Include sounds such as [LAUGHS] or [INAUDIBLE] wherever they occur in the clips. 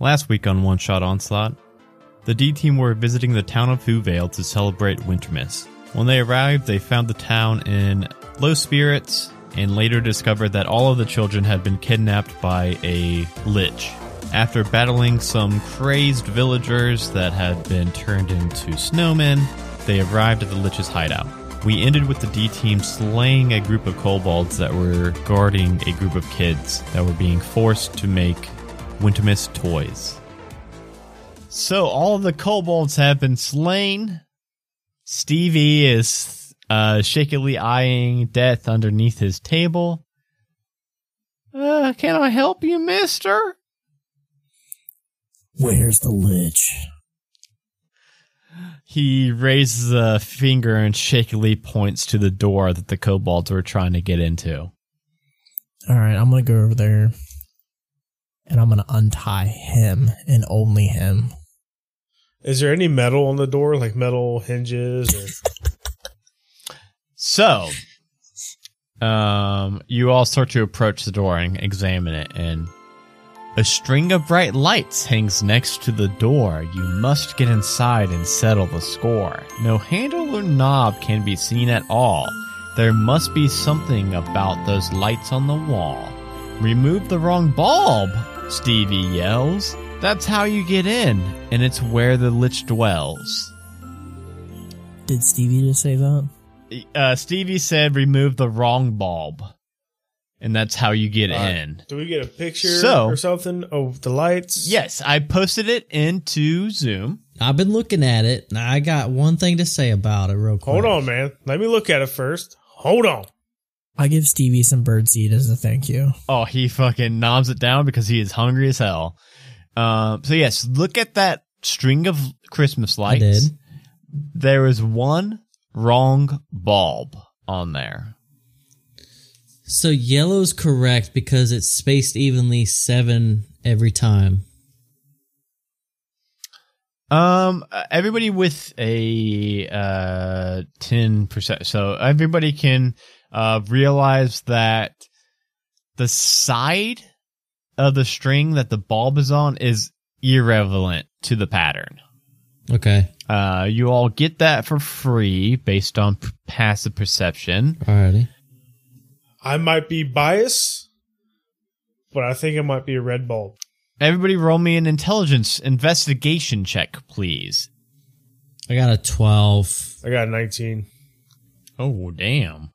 Last week on One Shot Onslaught, the D team were visiting the town of Whoville to celebrate Wintermas. When they arrived, they found the town in low spirits and later discovered that all of the children had been kidnapped by a lich. After battling some crazed villagers that had been turned into snowmen, they arrived at the lich's hideout. We ended with the D team slaying a group of kobolds that were guarding a group of kids that were being forced to make Wintermas toys. So all of the kobolds have been slain. Stevie is uh, shakily eyeing death underneath his table. Uh, can I help you, mister? Where's the lich? He raises a finger and shakily points to the door that the kobolds were trying to get into. All right, I'm gonna go over there, and I'm gonna untie him and only him. Is there any metal on the door, like metal hinges? Or So, um, you all start to approach the door and examine it, and a string of bright lights hangs next to the door. You must get inside and settle the score. No handle or knob can be seen at all. There must be something about those lights on the wall. Remove the wrong bulb, Stevie yells. That's how you get in, and it's where the lich dwells. Did Stevie just say that? Uh, Stevie said remove the wrong bulb, and that's how you get Uh, in. do we get a picture So- or something of the lights? Yes, I posted it into Zoom. I've been looking at it. and I got one thing to say about it, real quick. Hold on, man. Let me look at it first. Hold on. I give Stevie some birdseed as a thank you. Oh, he fucking knobs it down because he is hungry as hell. Um, so yes, look at that string of Christmas lights. There is one wrong bulb on there. So yellow's correct because it's spaced evenly seven every time. Um, uh, everybody with a uh ten percent. So everybody can uh realize that the side of the string that the bulb is on is irrelevant to the pattern. Okay. Uh, you all get that for free based on passive perception. Alrighty. I might be biased, but I think it might be a red bulb. Everybody, roll me an intelligence investigation check, please. I got a 12. I got a 19. Oh, damn.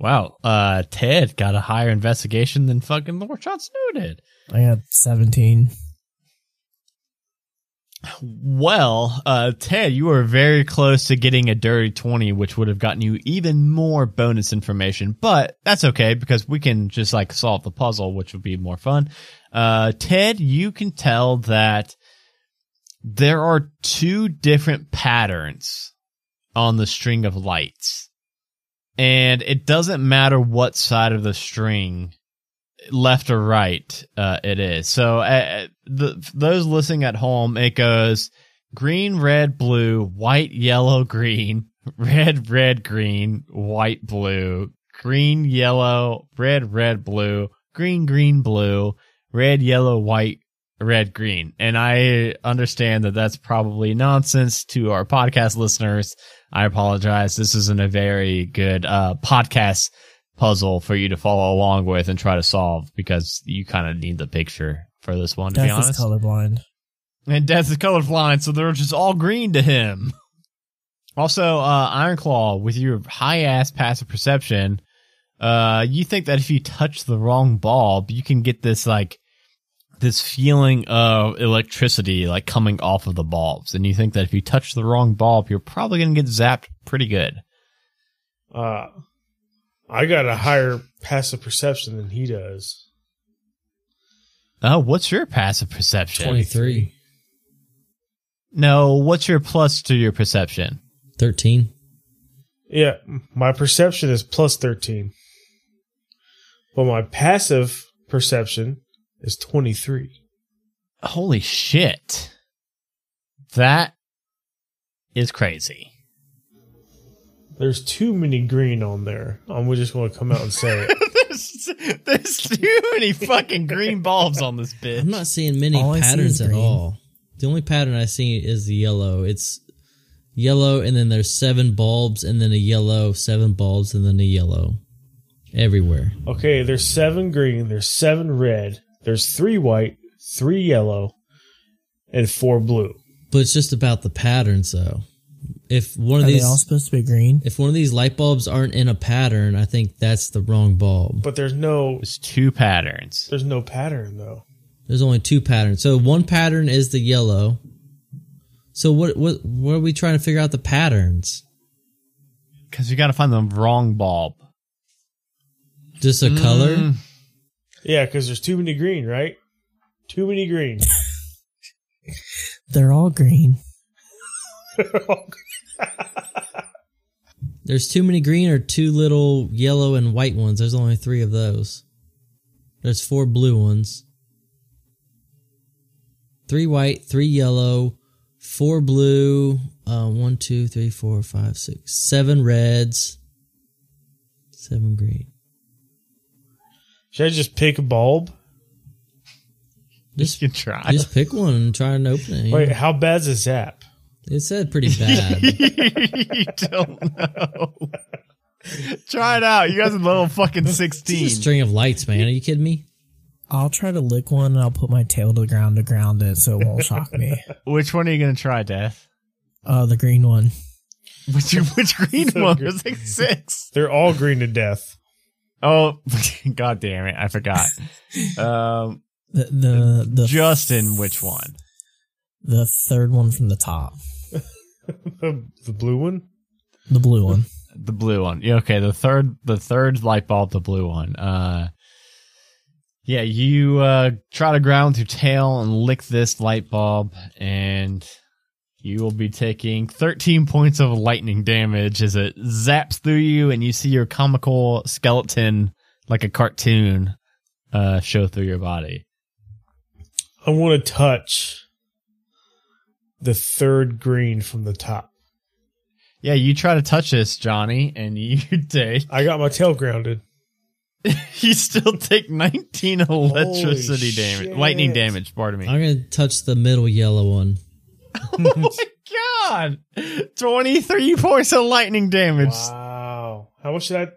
Wow. Uh, Ted got a higher investigation than fucking Lord Jon Snow did. I got 17. Well, uh, Ted, you were very close to getting a dirty 20, which would have gotten you even more bonus information, but that's okay because we can just like solve the puzzle, which would be more fun. Uh, Ted, you can tell that there are two different patterns on the string of lights. And it doesn't matter what side of the string left or right uh, it is. So uh, the those listening at home, it goes green, red, blue, white, yellow, [LAUGHS] green, red, red, green, white, blue, green, yellow, red, red, blue, green, green, blue, red, yellow, white, red, green. And I understand that that's probably nonsense to our podcast listeners. I apologize. This isn't a very good uh, podcast puzzle for you to follow along with and try to solve because you kind of need the picture for this one, to be Death is honest. colorblind. And Death is colorblind, so they're just all green to him. [LAUGHS] Also, uh, Ironclaw, with your high ass passive perception, uh, you think that if you touch the wrong bulb, you can get this like this feeling of electricity like coming off of the bulbs, and you think that if you touch the wrong bulb, you're probably gonna get zapped pretty good. Uh, I got a higher passive perception than he does. Oh, what's your passive perception? 23. No, what's your plus to your perception? 13. Yeah, my perception is plus 13. But my passive perception is 23. Holy shit. That is crazy. There's too many green on there. I'm just going to come out and say it. [LAUGHS] there's, there's too many fucking green bulbs on this bitch. I'm not seeing many All I see patterns at all. The only pattern I see is the yellow. It's yellow, and then there's seven bulbs, and then a yellow, seven bulbs, and then a yellow. Everywhere. Okay, there's seven green, there's seven red, there's three white, three yellow, and four blue. But it's just about the patterns, though. If one of Are they these, all supposed to be green? if one of these light bulbs aren't in a pattern, I think that's the wrong bulb. But there's no There's two patterns. there's no pattern though. There's only two patterns. So one pattern is the yellow. So what what what are we trying to figure out the patterns? Because you got to find the wrong bulb. Just a color? Mm. Yeah, because there's too many green, right? Too many green. [LAUGHS] They're all green. [LAUGHS] There's too many green or too little yellow and white ones. There's only three of those. There's four blue ones. Three white, three yellow, four blue, uh, one, two, three, four, five, six, seven reds, seven green. Should I just pick a bulb? Just you can try. just pick one and try and open it. Wait, how bad's a zap? It said pretty [LAUGHS] bad. [LAUGHS] you don't know. Try it out. You guys are level fucking It's 16. a string of lights, man. Are you kidding me? I'll try to lick one and I'll put my tail to the ground to ground it so it won't shock me. [LAUGHS] Which one are you going to try, Death? Uh, the green one. Which, which green So one? good. There's like six. They're all green to death. Oh, [LAUGHS] god damn it. I forgot. [LAUGHS] Um, The the the Justin, which one? the third one from the top. [LAUGHS] The, the blue one? The blue one. The blue one. Yeah, okay. The third, the third light bulb, the blue one. Uh, yeah, you uh, try to ground with your tail and lick this light bulb, and you will be taking 13 points of lightning damage as it zaps through you, and you see your comical skeleton, like a cartoon, uh, show through your body. I want to touch the third green from the top. Yeah, you try to touch this, Johnny, and [LAUGHS] you take I got my tail grounded. [LAUGHS] you still take 19 electricity damage, shit. lightning damage. Pardon me. I'm gonna touch the middle yellow one. [LAUGHS] oh my god! 23 points of lightning damage. Wow. How much did I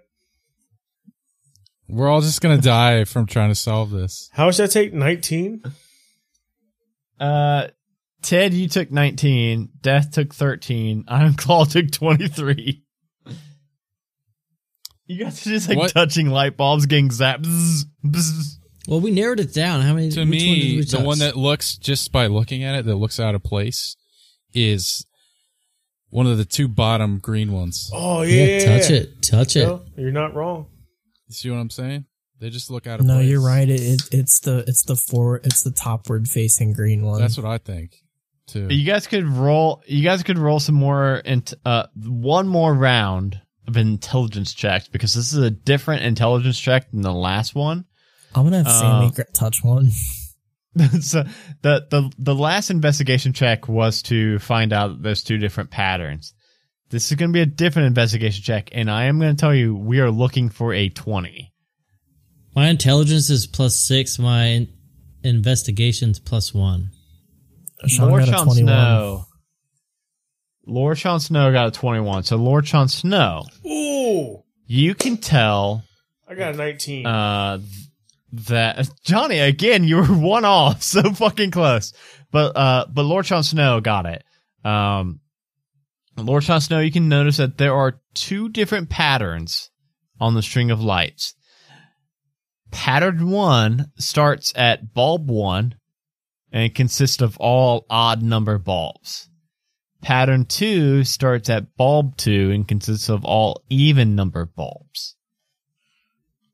We're all just gonna die from trying to solve this. how much did I take? Nineteen? Uh, Ted, you took 19. Death took 13. [LAUGHS] Iron Claw took 23. You guys are just like What? touching light bulbs, getting zapped. Bzz, bzz. Well, we narrowed it down. How many? To which one me, the one that looks just by looking at it that looks out of place is one of the two bottom green ones. Oh yeah, yeah. touch it, touch it. No, you're not wrong. You see what I'm saying? They just look out of place. No, place. you're right. It, it it's the it's the forward it's the topward facing green one. That's what I think too. You guys could roll. You guys could roll some more. Int- uh, one more round of intelligence checks because this is a different intelligence check than the last one. I'm gonna have Sammy Uh, touch one. [LAUGHS] [LAUGHS] so the the the last investigation check was to find out that there's two different patterns. This is going to be a different investigation check, and I am going to tell you we are looking for a twenty. My intelligence is plus six. My investigation's plus one. Sean Lord got Sean Snow. Lord Sean Snow got a twenty-one. So Lord Sean Snow, Ooh. you can tell I got a nineteen. uh that Johnny again you were [LAUGHS] one off so fucking close. But uh but Lord Sean Snow got it. Um Lord Sean Snow you can notice that there are two different patterns on the string of lights. Pattern 1 starts at bulb 1 and consists of all odd number bulbs. Pattern 2 starts at bulb 2 and consists of all even number bulbs.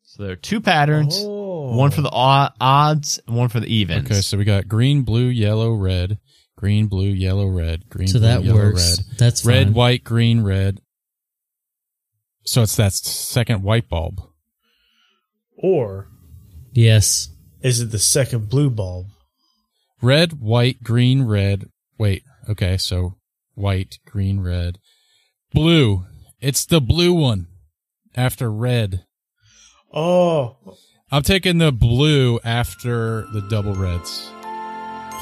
So there are two patterns. Oh. One for the odds and one for the evens. Okay, so we got green, blue, yellow, red. Green, blue, yellow, red. Green, So blue, that yellow, works. red. That's Red, fine. white, green, red. So it's that second white bulb. Or Yes. is it the second blue bulb? Red, white, green, red. Wait, okay, so white, green, red. Blue. It's the blue one after red. Oh, I'm taking the blue after the double reds.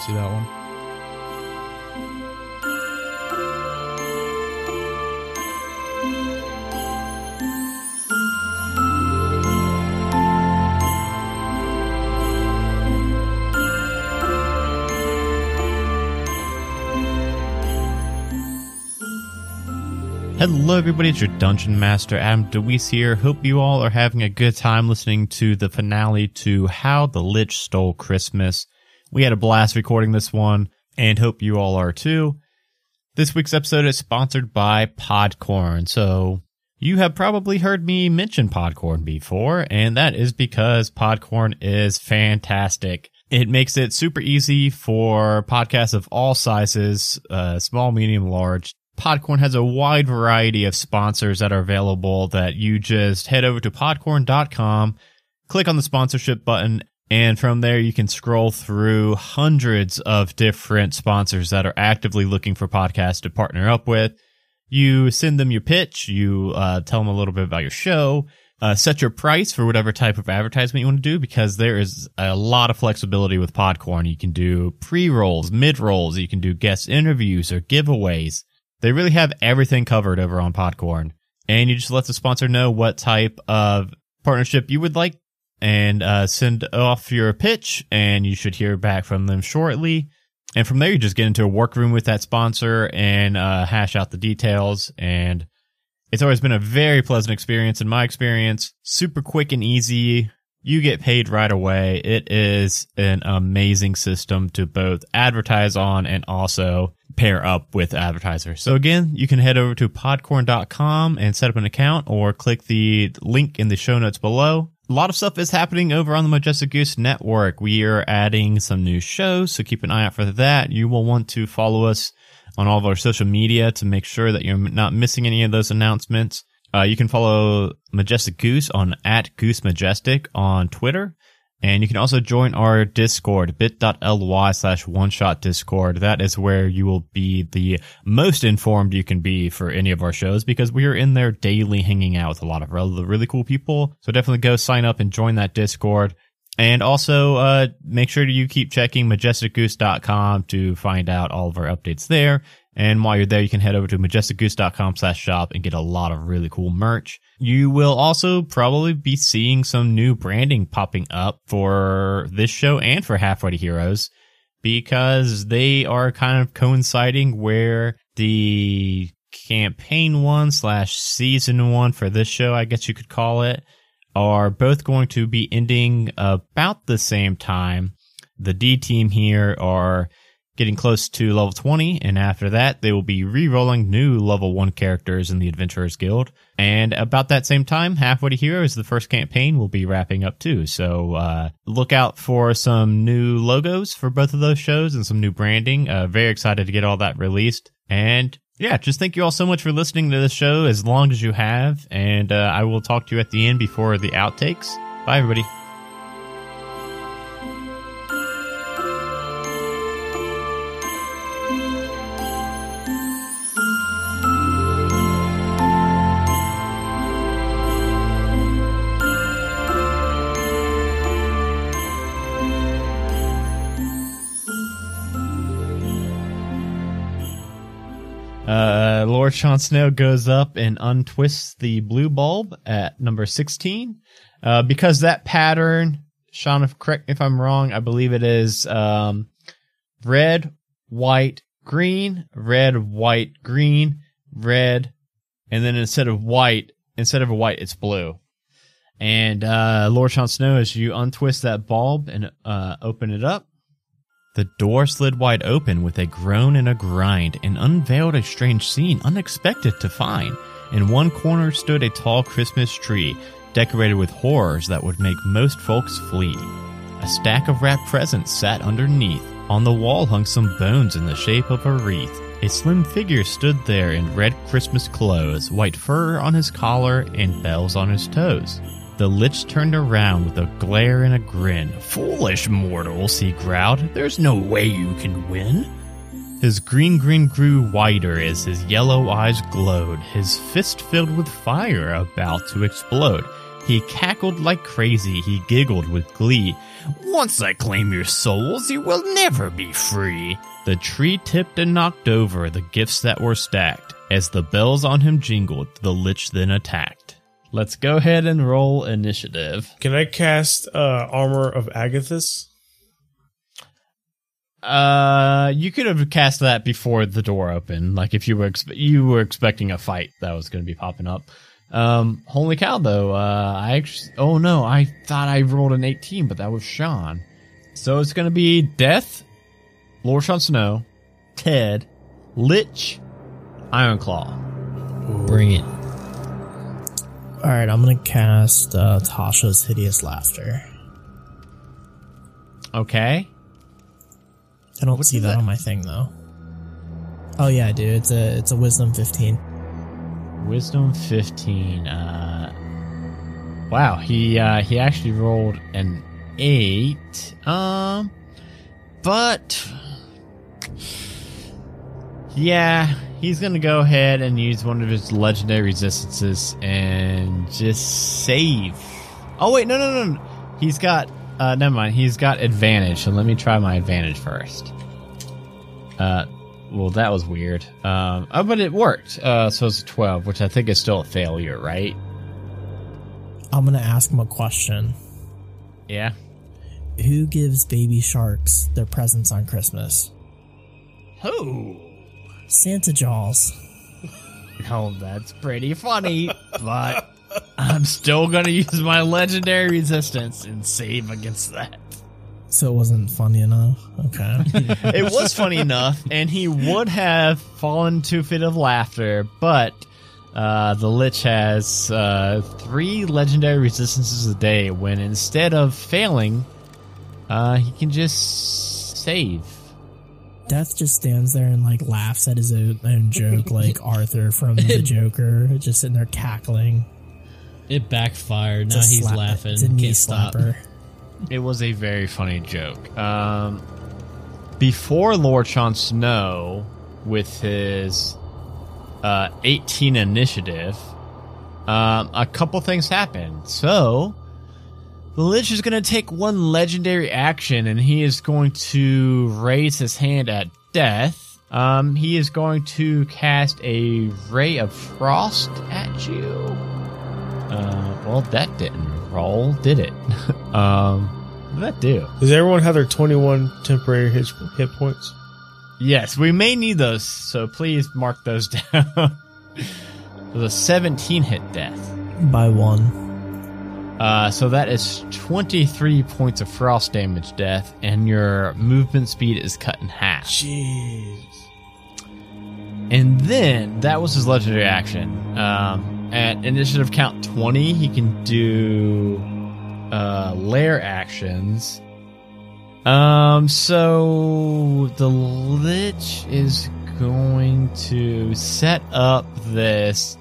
See that one? Hello, everybody. It's your Dungeon Master, Adam DeWeese here. Hope you all are having a good time listening to the finale to How the Lich Stole Christmas. We had a blast recording this one, and hope you all are too. This week's episode is sponsored by Podcorn. So, you have probably heard me mention Podcorn before, and that is because Podcorn is fantastic. It makes it super easy for podcasts of all sizes, uh, small, medium, large, Podcorn has a wide variety of sponsors that are available that you just head over to podcorn.com, click on the sponsorship button, and from there you can scroll through hundreds of different sponsors that are actively looking for podcasts to partner up with. You send them your pitch, you uh, tell them a little bit about your show, uh, set your price for whatever type of advertisement you want to do because there is a lot of flexibility with Podcorn. You can do pre rolls, mid rolls, you can do guest interviews or giveaways. They really have everything covered over on Podcorn. And you just let the sponsor know what type of partnership you would like and uh, send off your pitch, and you should hear back from them shortly. And from there, you just get into a workroom with that sponsor and uh, hash out the details. And it's always been a very pleasant experience in my experience. Super quick and easy. You get paid right away. It is an amazing system to both advertise on and also pair up with advertisers. So again, you can head over to podcorn.com and set up an account or click the link in the show notes below. A lot of stuff is happening over on the Majestic Goose Network. We are adding some new shows, so keep an eye out for that. You will want to follow us on all of our social media to make sure that you're not missing any of those announcements. Uh, you can follow Majestic Goose on at Goose Majestic on Twitter. And you can also join our Discord, bit.ly slash one shot Discord. That is where you will be the most informed you can be for any of our shows because we are in there daily hanging out with a lot of really, cool people. So definitely go sign up and join that Discord. And also, uh, make sure you keep checking majesticgoose.com to find out all of our updates there. And while you're there, you can head over to majesticgoose.com slash shop and get a lot of really cool merch. You will also probably be seeing some new branding popping up for this show and for Halfway to Heroes because they are kind of coinciding where the campaign one slash season one for this show, I guess you could call it, are both going to be ending about the same time. The D team here are getting close to level 20, and after that, they will be re-rolling new level 1 characters in the Adventurers Guild. And about that same time, Halfway to Heroes, the first campaign, will be wrapping up too. So uh, look out for some new logos for both of those shows and some new branding. Uh, very excited to get all that released. And yeah, just thank you all so much for listening to this show as long as you have. And uh, I will talk to you at the end before the outtakes. Bye, everybody. Lord Sean Snow goes up and untwists the blue bulb at number 16. Uh, because that pattern, Sean, if, correct me if I'm wrong, I believe it is, um, red, white, green, red, white, green, red, and then instead of white, instead of a white, it's blue. And, uh, Lord Sean Snow, as you untwist that bulb and, uh, open it up, the door slid wide open with a groan and a grind and unveiled a strange scene unexpected to find. In one corner stood a tall Christmas tree, decorated with horrors that would make most folks flee. A stack of wrapped presents sat underneath. On the wall hung some bones in the shape of a wreath. A slim figure stood there in red Christmas clothes, white fur on his collar, and bells on his toes. The Lich turned around with a glare and a grin. Foolish mortals, he growled. There's no way you can win. His green grin grew wider as his yellow eyes glowed, his fist filled with fire about to explode. He cackled like crazy, he giggled with glee. Once I claim your souls, you will never be free. The tree tipped and knocked over the gifts that were stacked. As the bells on him jingled, the lich then attacked. Let's go ahead and roll initiative. Can I cast uh, Armor of Agathys? Uh, you could have cast that before the door opened. Like if you were expe- you were expecting a fight that was going to be popping up. Um, holy cow, though. Uh, I actually. Oh no, I thought I rolled an 18, but that was Sean. So it's going to be Death, Lord Sean Snow, Ted, Lich, Ironclaw. Bring it. All right, I'm gonna cast uh, Tasha's hideous laughter. Okay. I don't see that, on my thing though. Oh yeah, I do. It's a it's a wisdom 15. Wisdom 15. Uh, wow, he uh, he actually rolled an eight. Um, but yeah, he's gonna go ahead and use one of his legendary resistances and just save. Oh wait, no, no, no. He's got. Uh, never mind. He's got advantage. So let me try my advantage first. Uh, well, that was weird. Um, oh, but it worked. Uh, so it's a 12, which I think is still a failure, right? I'm gonna ask him a question. Yeah. Who gives baby sharks their presents on Christmas? Who? Santa Jaws. [LAUGHS] Oh, that's pretty funny, but I'm still gonna use my legendary resistance and save against that. So it wasn't funny enough. Okay. [LAUGHS] It was funny enough, and he would have fallen to a fit of laughter, but uh, the Lich has uh, three legendary resistances a day when instead of failing, uh, he can just save. Death just stands there and like laughs at his own, own joke, [LAUGHS] like Arthur from the Joker, just sitting there cackling. It backfired. It's Now he's slap- laughing. It's a knee Can't stop. slapper. [LAUGHS] It was a very funny joke. Um, before Lord Sean Snow, with his uh, 18 initiative, um, a couple things happened. So, the Lich is going to take one legendary action, and he is going to raise his hand at Death. Um, he is going to cast a Ray of Frost at you. Uh, well, that didn't roll, did it? [LAUGHS] um, what did that do? Does everyone have their 21 temporary hit, hit points? Yes, we may need those, so please mark those [LAUGHS] down. There's a 17 hit death. By one. Uh, so that is 23 points of frost damage death, and your movement speed is cut in half. Jeez. And then that was his legendary action. Um, at initiative count 20, he can do uh, lair actions. Um, so the Lich is going to set up this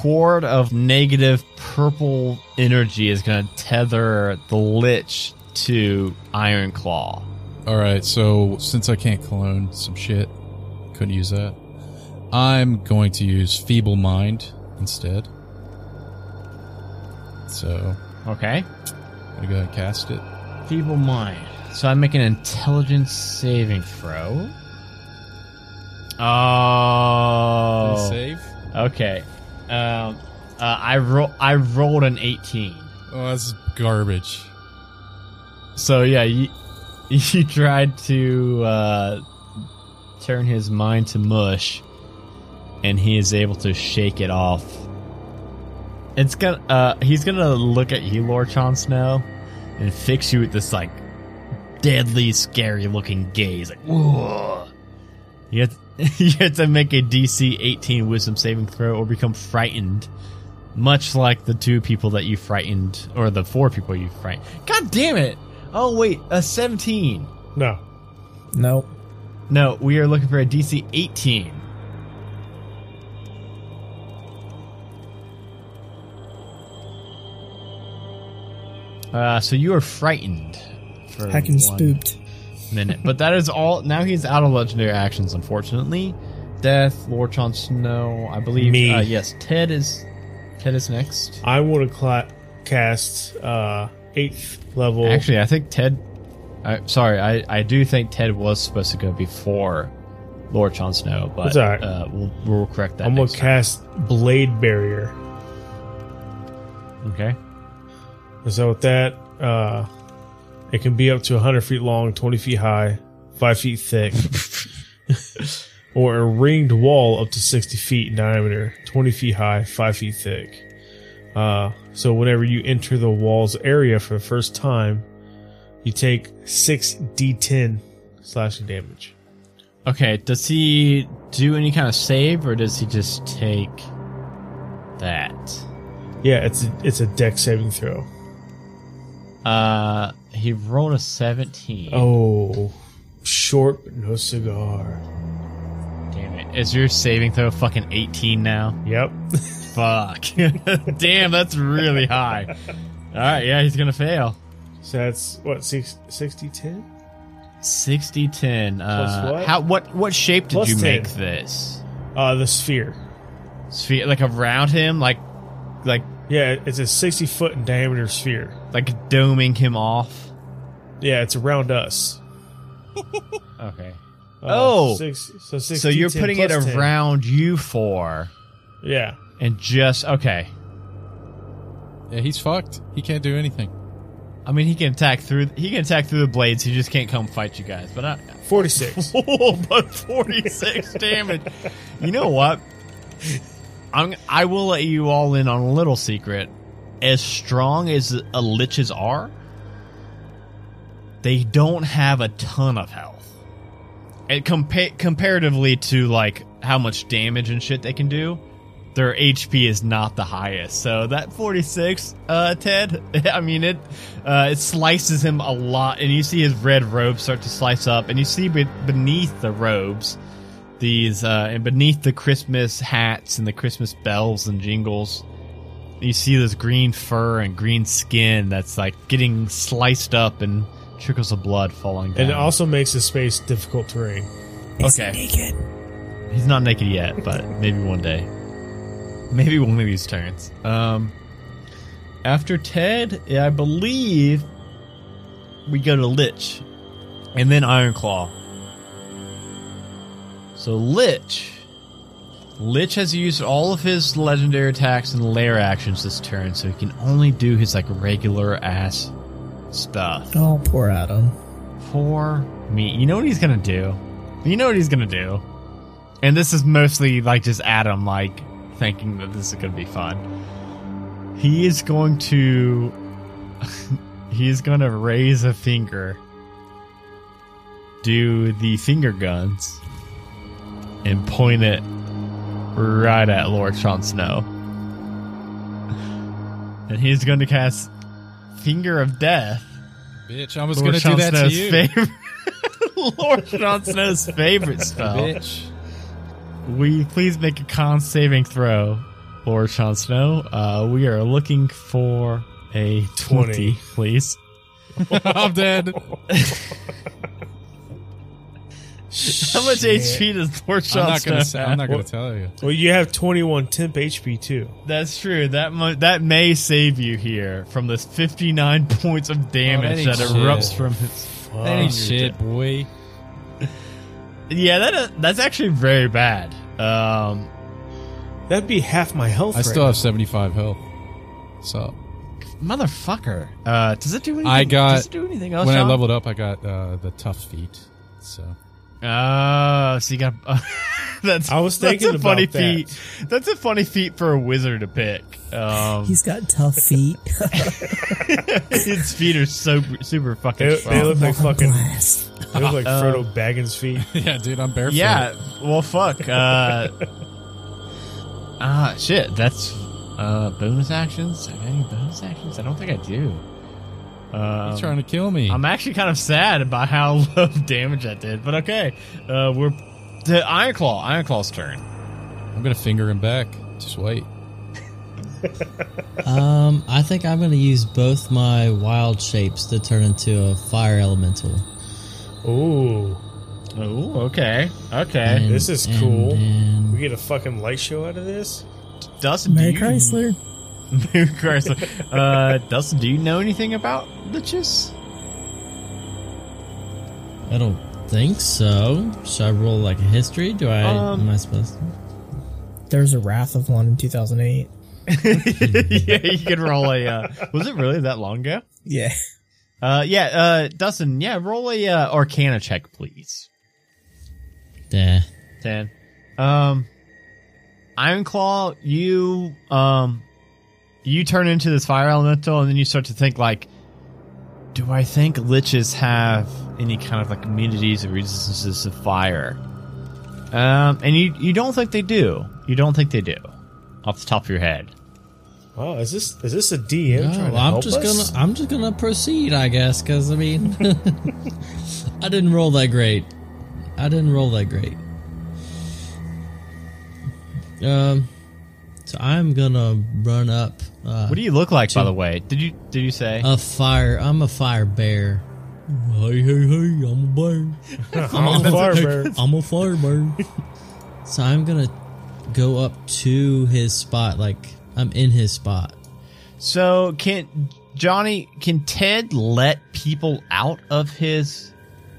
cord of negative purple energy is going to tether the Lich to Iron Claw. All right, so since I can't clone some shit, couldn't use that. I'm going to use Feeble Mind instead. So Okay. I'm gonna go ahead and cast it. Feeble mind. So I make an intelligence saving throw. Oh. Save. Okay. Um, uh, I roll. I rolled an eighteen. Oh, that's garbage. So yeah, you [LAUGHS] you tried to uh, turn his mind to mush, and he is able to shake it off. It's gonna. Uh, he's gonna look at you, Lord Jon Snow, and fix you with this like deadly, scary looking gaze. Like, whoa. You have, [LAUGHS] you have to make a DC 18 Wisdom saving throw or become frightened, much like the two people that you frightened, or the four people you frightened. God damn it! Oh wait, a 17. No. No. No, we are looking for a DC 18. Uh, so you are frightened for Heckin' one spooked. Minute, but that is all. Now he's out of legendary actions, unfortunately. Death, Lord Chon Snow, I believe. Me. Uh, yes, Ted is. Ted is next. I want to cast uh, eighth level. Actually, I think Ted. I, sorry, I, I do think Ted was supposed to go before Lord Chon Snow, but right. uh, we'll, we'll correct that. I'm gonna time. cast Blade Barrier. Okay. So with that, uh, it can be up to 100 feet long, 20 feet high, 5 feet thick, [LAUGHS] or a ringed wall up to 60 feet in diameter, 20 feet high, 5 feet thick. Uh, so whenever you enter the wall's area for the first time, you take 6 d10 slashing damage. Okay. Does he do any kind of save, or does he just take that? Yeah, it's a, it's a dex saving throw. Uh, he rolled a seventeen. Oh, short but no cigar. damn it! Is your saving throw fucking eighteen now? Yep. Fuck. [LAUGHS] damn, that's really high. All right, yeah, he's gonna fail. So that's what, six, 60 10? 60 10. Uh, Plus what? How what what shape did Plus you 10. make this? Uh, the sphere. Sphere like around him like like Yeah, it's a 60 foot in diameter sphere. like doming him off. Yeah, it's around us. [LAUGHS] Okay. Uh, Oh! six, so, 60, So you're putting it plus 10. around you four Yeah. and just okay. Yeah, he's fucked. He can't do anything. I mean, he can attack through he can attack through the blades. He just can't come fight you guys. But I, 46. [LAUGHS] Oh, but 46 damage. You know what? I'm, I will let you all in on a little secret. As strong as a liches are, they don't have a ton of health. And compa- comparatively to like how much damage and shit they can do, their HP is not the highest. So that 46, uh, Ted, [LAUGHS] I mean it, uh, it slices him a lot, and you see his red robes start to slice up, and you see be- beneath the robes, these, uh, and beneath the Christmas hats and the Christmas bells and jingles, you see this green fur and green skin that's like getting sliced up and trickles of blood falling down. and it also makes the space difficult terrain. Is Okay. he naked? He's not naked yet, but maybe one day. Maybe one of these turns. Um, after Ted, I believe we go to Lich, and then Ironclaw. So Lich, Lich has used all of his legendary attacks and lair actions this turn, so he can only do his like regular ass stuff Oh, poor Adam. for me. You know what he's gonna do? You know what he's gonna do? And this is mostly like just Adam like thinking that this is gonna be fun. He is going to [LAUGHS] he's gonna raise a finger, do the finger guns, and point it right at Lord Jon Snow. And he's going to cast Finger of Death Bitch, I was gonna do that to Snow's you. favorite. [LAUGHS] Lord Jon Snow's favorite spell. Bitch. We please make a con saving throw, Lord Jon Snow. Uh, we are looking for a 20, 20. please. [LAUGHS] I'm dead. [LAUGHS] How much HP does Lord I'm not gonna. Say, I'm not gonna tell you. Well, you have 21 temp HP too. That's true. That mu- that may save you here from this 59 [LAUGHS] points of damage ain't that shit. erupts from his. That ain't Oh, shit, boy. Yeah, that uh, that's actually very bad. Um, That'd be half my health. I right still now. have 75 health. So motherfucker. Uh, does it do anything? I got- Does it do anything else? when I John? leveled up, I got uh, the tough feat. So Oh, so you got. [LAUGHS] that's. I was thinking that's a funny that. feat. That's a funny feat for a wizard to pick. Um, He's got tough feet. [LAUGHS] his feet are so super fucking They, they look like fucking. Blast. They look like Frodo Baggins' feet. [LAUGHS] yeah, dude, I'm barefoot. yeah. Well, fuck. Uh, ah, shit. That's uh bonus actions. Have any bonus actions? I don't think I do. Um, He's trying to kill me. I'm actually kind of sad about how [LAUGHS] low damage I did, but okay. Uh, we're the Ironclaw. Ironclaw's turn. I'm gonna finger him back. Just wait. [LAUGHS] Um, I think I'm gonna use both my wild shapes to turn into a fire elemental. Ooh, Oh, okay, okay. And- This is and cool. then- we get a fucking light show out of this. Dustin, Mary do you, Chrysler. Mary Chrysler. Uh, Dustin, do you know anything about liches? I don't think so. Should I roll like a history? Do I? Um, am I supposed to? There's a Wrath of one in 2008. [LAUGHS] yeah, you could roll a. Uh, was it really that long ago? Yeah. Uh, yeah, uh, Dustin, yeah, roll a uh, Arcana check, please. Nah. Ten. Um, Ironclaw, you um, you turn into this fire elemental, and then you start to think like, do I think liches have any kind of like immunities or resistances to fire? Um, and you you don't think they do. You don't think they do, off the top of your head. Oh, is this is this a DM No, trying to I'm help just us? gonna I'm just gonna proceed, I guess, because I mean, [LAUGHS] I didn't roll that great. I didn't roll that great. Um, so I'm gonna run up. Uh, What do you look like, by the way? Did you did you say? a fire. I'm a fire bear. Hey, hey, hey! I'm a bear. [LAUGHS] I'm a fire [LAUGHS] bear. I'm a fire bear. [LAUGHS] so I'm gonna go up to his spot, like I'm in his spot. So can Johnny can Ted let people out of his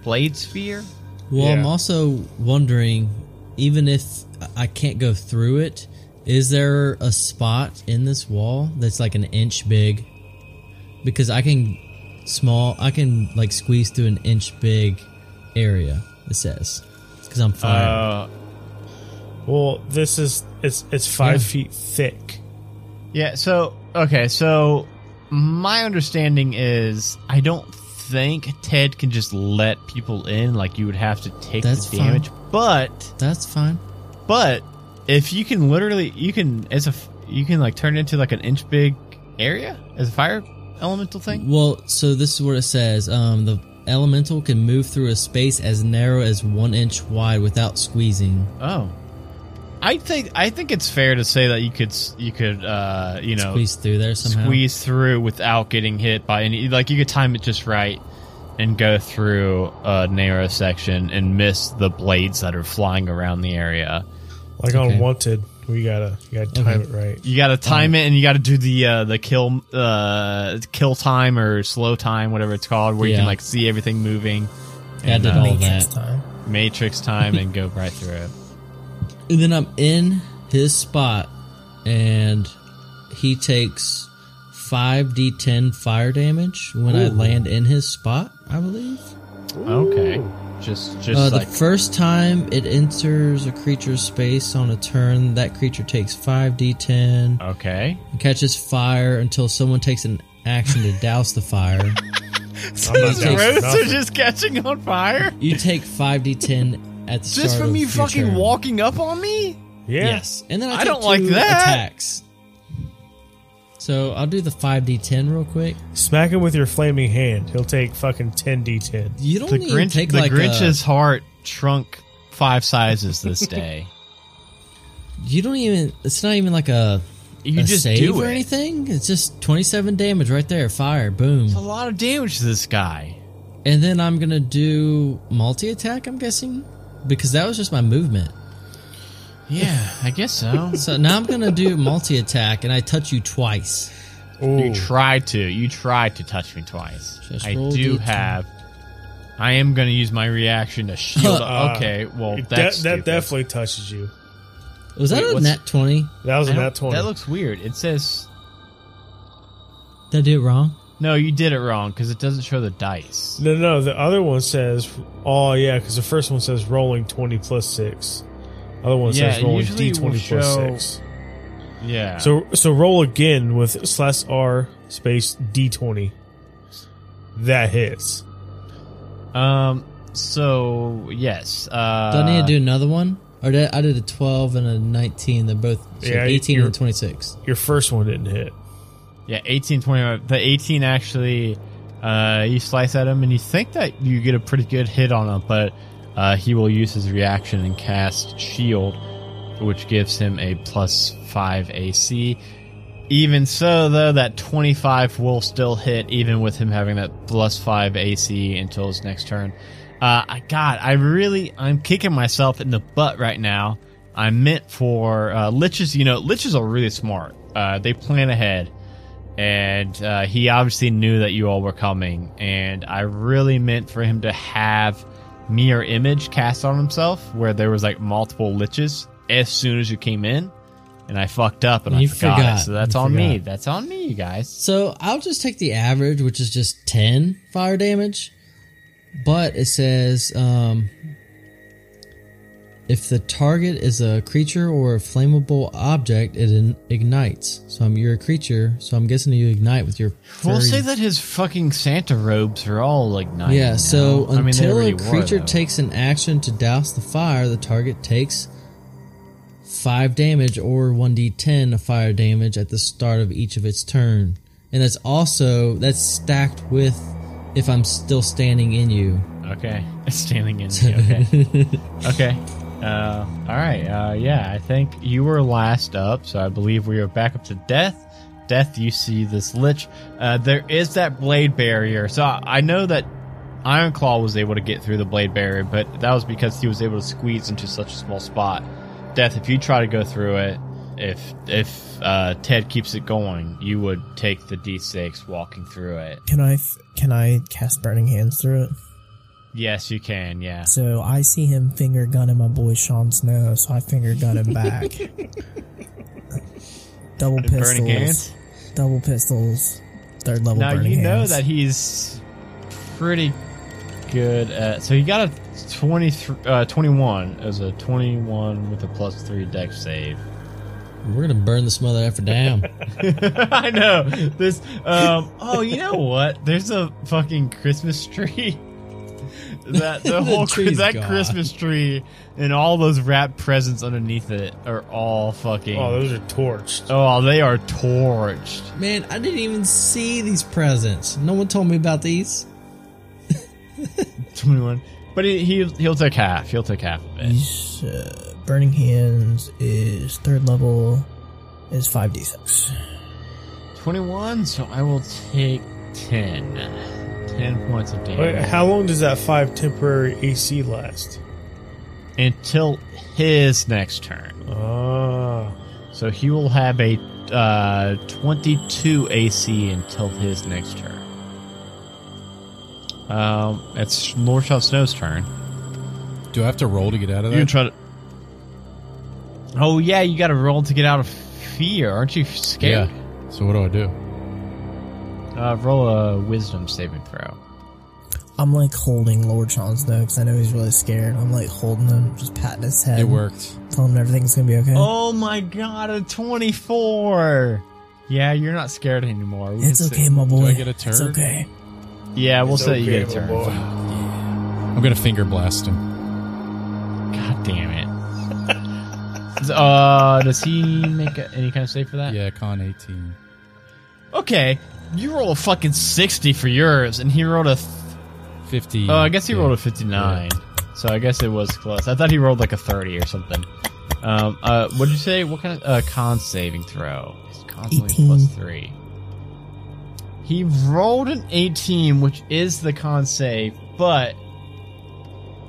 blade sphere? Well, I'm also wondering, even if I can't go through it, is there a spot in this wall that's like an inch big? Because I can small, I can like squeeze through an inch big area. It says because I'm fire. Uh, Well, this is it's it's five Yeah. feet thick. yeah. So okay. So my understanding is I don't think Ted can just let people in. Like you would have to take That's the fine. damage. But that's fine. but if you can literally you can as a you can like turn it into like an inch big area as a fire elemental thing. Well, so this is what it says. Um, the elemental can move through a space as narrow as one inch wide without squeezing. Oh. I think I think it's fair to say that you could you could uh you know Squeeze through there somehow. squeeze through without getting hit by any like you could time it just right and go through a narrow section and miss the blades that are flying around the area. Like Okay. on Wanted, we gotta you gotta time it right. You got to time it and you got to do the uh the kill uh kill time or slow time whatever it's called where you can Yeah. like see everything moving. Yeah, I and, did uh, all Matrix that. time. Matrix time and go [LAUGHS] right through it. And then I'm in his spot, and he takes 5d10 fire damage when I land in his spot, I believe. Okay. Just just Uh, like the first time it enters a creature's space on a turn, that creature takes 5d10 okay. and catches fire until someone takes an action to douse the fire. [LAUGHS] I'm not These down for roads are just catching on fire. You take 5d10 at the start Just from of you fucking turn. walking up on me? Yeah. Yes, and then I, I don't like that. attacks. So I'll do the 5d10 real quick. Smack him with your flaming hand. He'll take fucking ten d10. You don't The even Grinch, take the like Grinch's a, heart shrunk five sizes this [LAUGHS] day. You don't even. It's not even like a. You a just save do or it. anything. It's just 27 damage right there. Fire, boom. It's a lot of damage to this guy. And then I'm gonna do multi attack. I'm guessing because that was just my movement. Yeah, I guess so. [LAUGHS] So now I'm gonna do multi attack, and I touch you twice. Ooh. you tried to. You tried to touch me twice. Just I roll do D10. have. I am going to use my reaction to shield. [LAUGHS] Uh, okay, well that's that, that stupid. definitely touches you. Was that Wait, a what's- nat 20? That was I a don't- nat twenty. That looks weird. It says Did I do it wrong? no. You did it wrong because it doesn't show the dice. no, no. The other one says, "Oh yeah," because the first one says rolling twenty plus six. Other one Yeah, says rolling usually d it will twenty plus show- six. Yeah. So so roll again with slash r space d twenty. That hits. um. So yes. Uh, Do I need to do another one? Or did I did a 12 and a 19. They're both so Yeah, 18 you're- and 26. Your first one didn't hit. Yeah, 18, 20. The 18 actually, uh, you slice at him and you think that you get a pretty good hit on him, but uh, he will use his reaction and cast Shield, which gives him a plus 5 AC. Even so, though, that 25 will still hit, even with him having that plus 5 AC until his next turn. Uh, I- God, I really, I'm kicking myself in the butt right now I meant for uh, liches. You know, liches are really smart. Uh, they plan ahead, and uh, he obviously knew that you all were coming. And I really meant for him to have mirror image cast on himself, where there was like multiple liches as soon as you came in. And I fucked up and I You forgot, forgot. it. So that's You on me. That's on me, you guys. So I'll just take the average, which is just 10 fire damage. But it says um, if the target is a creature or a flammable object, it in- ignites. So I'm, you're a creature, so I'm guessing you ignite with your. We'll say that his fucking Santa robes are all like nice. Yeah, so I mean, until a creature takes an action to douse the fire, the target takes 5 damage or 1d10 of fire damage at the start of each of its turn. And that's also that's stacked with if I'm still standing in you. Okay, [LAUGHS] standing in. Okay, [LAUGHS] okay. Uh, all right. Uh, yeah, I think you were last up, so I believe we are back up to death. Death, you see this lich. Uh, there is that blade barrier, so I I know that Ironclaw was able to get through the blade barrier, but that was because he was able to squeeze into such a small spot. Death, if you try to go through it, if if uh, Ted keeps it going, you would take the d6 walking through it. Can I can I cast burning hands through it? Yes, you can. Yeah. So I see him finger gunning my boy Jon Snow, so I finger gun him back. [LAUGHS] double pistols. Double pistols. Third level Now burning you know that he's pretty good at. So he got a 23, uh, 21 as a 21 with a plus 3 dex save. We're gonna burn this mother effer down. [LAUGHS] I know. This um oh, you know [LAUGHS] what? There's a fucking Christmas tree. [LAUGHS] That the, The whole tree's that gone. Christmas tree and all those wrapped presents underneath it are all fucking Oh, those are torched. Oh, they are torched. Man, I didn't even see these presents. No one told me about these. [LAUGHS] 21. But he, he he'll take half. He'll take half of it. He's, uh, burning hands is third level is five d six. 21, so I will take 10. 10 points of damage. Wait, how long does that five temporary AC last? Until his next turn. Ah, So he will have a uh, 22 AC until his next turn. Um, it's Lord Shot Snow's turn. Do I have to roll to get out of You can try to. Oh yeah, you got to roll to get out of fear. Aren't you scared? Yeah. So what do I do? Uh, roll a Wisdom saving throw. I'm like holding Lord Jon Snow because I know he's really scared. I'm like holding him, just patting his head. It worked. Telling him everything's gonna be okay. Oh my god, a 24! Yeah, you're not scared anymore. We it's can say- okay, my boy. I get a turn? It's turn? okay. Yeah, we'll It's say you get a turn. my boy. I'm gonna finger blast him. God damn it. [LAUGHS] uh, does he make a, any kind of save for that? Yeah, con 18. Okay, you roll a fucking 60 for yours, and he rolled a. Th- 50. oh, I guess he yeah. rolled a 59. So I guess it was close. I thought he rolled like a 30 or something. Um, uh, what did you say? What kind of uh, con saving throw? It's constantly 18. plus 3. He rolled an 18, which is the con save, but.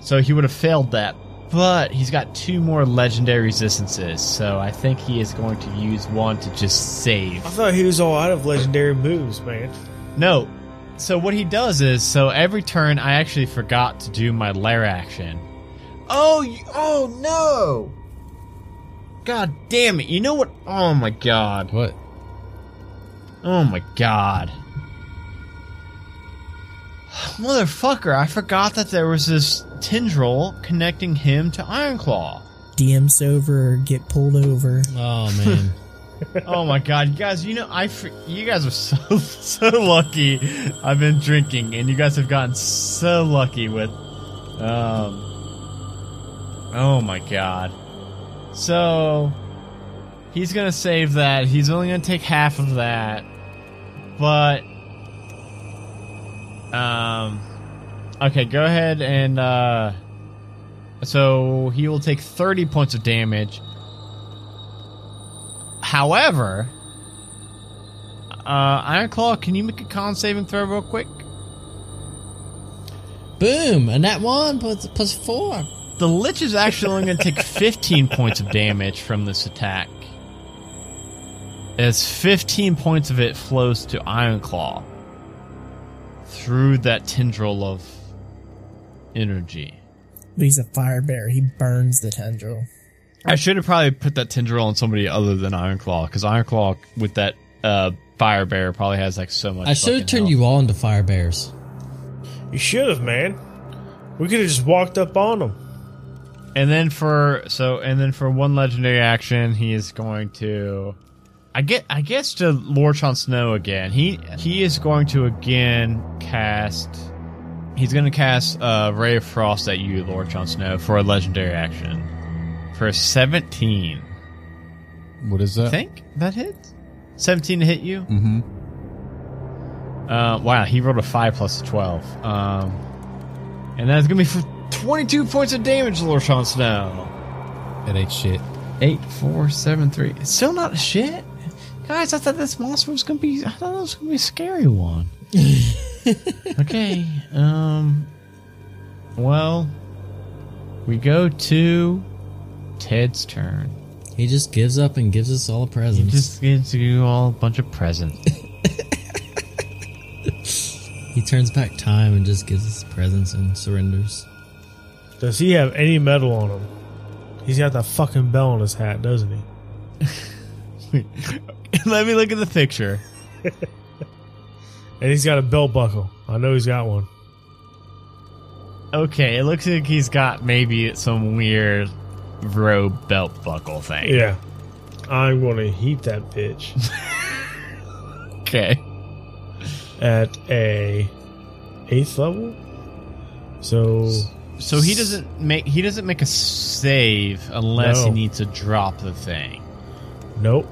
So he would have failed that. But he's got two more legendary resistances, so I think he is going to use one to just save. I thought he was all out of legendary moves, man. No. So what he does is, so every turn I actually forgot to do my lair action. Oh, you, oh no! God damn it! You know what? Oh my god! What? Oh my god! [SIGHS] Motherfucker! I forgot that there was this tendril connecting him to Ironclaw. DM's over, get pulled over. Oh man. [LAUGHS] oh my god, you guys! You know, I you guys are so [LAUGHS] so lucky. I've been drinking, and you guys have gotten so lucky with, um. Oh my god! So he's gonna save that. He's only gonna take half of that, but um. Okay, go ahead and uh. So he will take thirty points of damage. However, uh, Ironclaw, can you make a con saving throw real quick? Boom! And that one plus plus four. the Lich is actually only going to take 15 [LAUGHS] points of damage from this attack. As 15 points of it flows to Ironclaw through that tendril of energy. But he's a fire bear. He burns the tendril. I should have probably put that tendril on somebody other than Ironclaw because Ironclaw with that uh, fire bear probably has like so much. I should have turned health. you all into fire bears. You should have, man. We could have just walked up on him. And then for so and then for one legendary action, he is going to I get I guess to Lord Jon Snow again. He he is going to again cast he's gonna cast uh Ray of Frost at you, Lord Jon Snow, for a legendary action. For a seventeen. What is that? I that? think that hits? Seventeen to hit you? Mm-hmm. Uh wow, he rolled a five plus a twelve. Um and that's gonna be for twenty-two points of damage, Lord Jon Snow. That ain't shit. Eight, four, seven, three. It's still not a shit. Guys, I thought this monster was gonna be I thought it was gonna be a scary one. [LAUGHS] [LAUGHS] okay. Um well we go to Ted's turn. He just gives up and gives us all a present. He just gives you all a bunch of presents. [LAUGHS] he turns back time and just gives us presents and surrenders. Does he have any metal on him? He's got that fucking bell on his hat, doesn't he? [LAUGHS] Let me look at the picture. And he's got a belt buckle. I know he's got one. Okay, it looks like he's got maybe some weird robe belt buckle thing. Yeah. I'm going to heat that bitch [LAUGHS] Okay. at a eighth level. So So he doesn't make he doesn't make a save unless he needs to drop the thing. nope.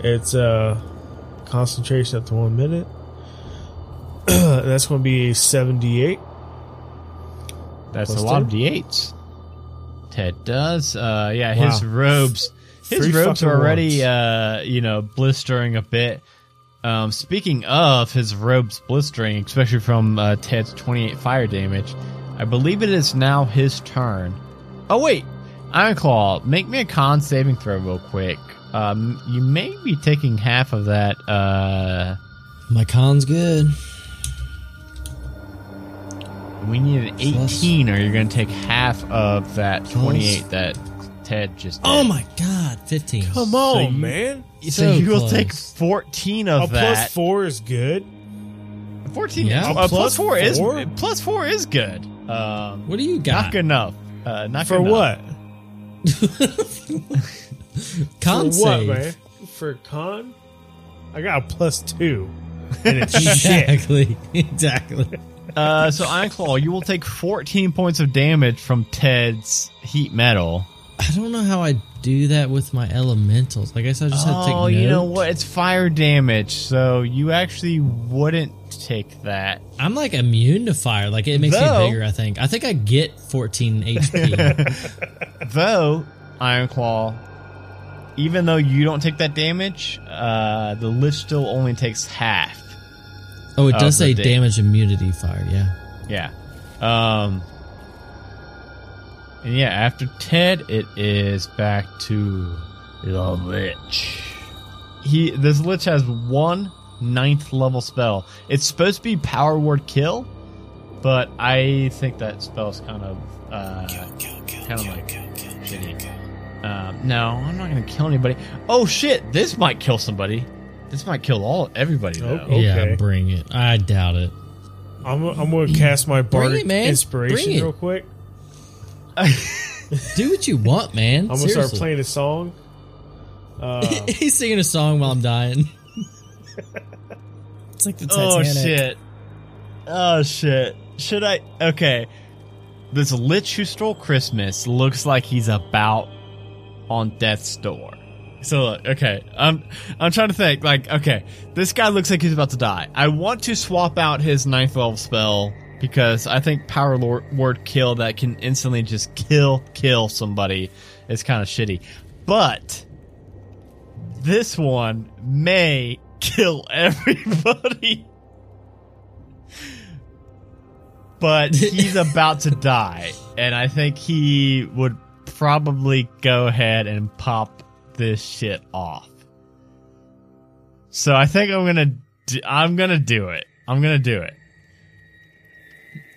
It's uh concentration up to one minute. [CLEARS THROAT] That's going to be a 78. That's Plus a lot two? of d8s. Ted does. Uh, yeah, his robes. His Three robes are already, uh, you know, blistering a bit. Um, speaking of his robes blistering, especially from uh, Ted's 28 fire damage, I believe it is now his turn. Oh wait, Ironclaw, make me a con saving throw real quick. Um, you may be taking half of that. Uh, My con's good. We need an Plus- 18, or you're going to take half of that Plus- 28 that Ted just. Did. Oh my god, 15. Come on, you- man. So, So you will close. take 14 of A plus that. four is good. 14 Yeah. is, A uh, plus plus 4 is four? plus 4 is good. Um, What do you got? not good enough. Uh, not For good what? [LAUGHS] Con For what, save. man? For con? I got a plus two. And it's [LAUGHS] shit. Exactly. [LAUGHS] Uh, so Ironclaw, you will take 14 points of damage from Ted's heat metal. I don't know how I do that with my elementals. I guess I just have to take Oh, you know what? It's fire damage, so you actually wouldn't take that. I'm like immune to fire. Like it makes Though- me bigger. I think. I think I get 14 [LAUGHS] HP. Though, Ironclaw, even though you don't take that damage, uh, the Lich still only takes half. Oh, it does say da- damage immunity fire. Yeah. Yeah. Um and yeah, after Ted it is back to the Lich. He this Lich has one ninth level spell. It's supposed to be power word kill, but I think that spell's kind of uh kind of like shitty. Um, no, I'm not gonna kill anybody. Oh shit, this might kill somebody. This might kill all everybody though. Oh, Yeah. Okay. Bring it. I doubt it. I'm, I'm going to cast my bardic it, inspiration real quick. [LAUGHS] Do what you want, man. I'm going to start playing a song. [LAUGHS] Uh, He's singing a song while I'm dying. [LAUGHS] It's like the Titanic. Oh shit. Oh shit. Should I okay. This Lich who stole Christmas looks like he's about on death's door. So look, okay, I'm I'm trying to think. Like, okay, this guy looks like he's about to die. I want to swap out his ninth level spell because I think power lord, word kill that can instantly just kill kill somebody is kind of shitty. But this one may [LAUGHS] kill everybody. But he's [LAUGHS] about to die. and I think he would probably go ahead and pop this shit off. So I think I'm gonna do, I'm gonna do it. I'm gonna do it.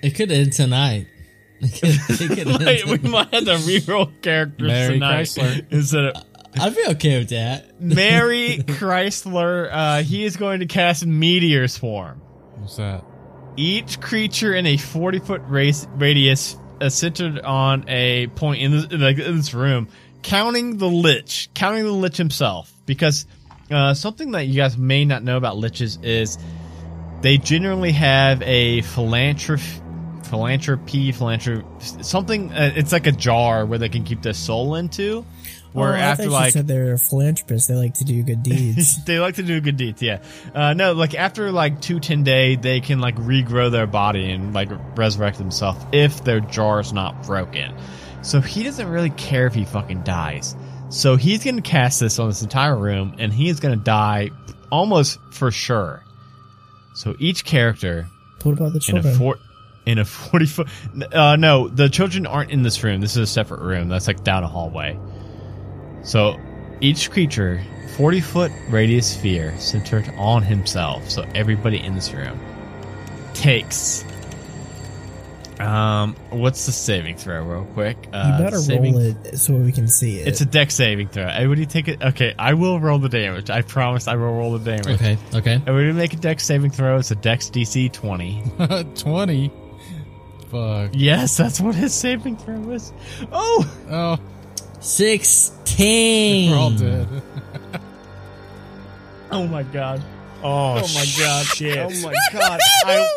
It could end tonight. [LAUGHS] It could, it could end we tonight. might have to reroll characters Mary tonight Chrysler. instead of I'd be okay with that. [LAUGHS] Mary Chrysler. Uh, he is going to cast Meteor Swarm. What's that? Each creature in a 40 foot race, radius uh, centered on a point in this, like, in this room, counting the Lich, counting the Lich himself. Because uh, something that you guys may not know about Liches is they generally have a philanthropy, philanthropy, philanthropy, something. Uh, it's like a jar where they can keep their soul into. Where Oh, after like said they're philanthropists. They like to do good [LAUGHS] deeds. they like to do good deeds, yeah. Uh, no, like after like two ten day, they can like regrow their body and like resurrect themselves if their jar's not broken. So he doesn't really care if he fucking dies. So he's gonna cast this on this entire room, and he is gonna die almost for sure. So each character what about the in children? a four in a forty foot. Uh, no, the children aren't in this room. This is a separate room. That's like down a hallway. So each creature, forty foot radius sphere centered on himself. So everybody in this room takes. Um, what's the saving throw, real quick? Uh, you better saving- roll it so we can see it. It's a dex saving throw. Everybody take it. Okay, I will roll the damage. I promise I will roll the damage. Okay, okay. Everybody make a dex saving throw. It's a dex DC twenty. [LAUGHS] 20. Fuck. Yes, that's what his saving throw is. Oh, Oh, 16. [LAUGHS] we're all dead. oh my god. Oh, Oh my god. shit. Oh my god. I, [LAUGHS]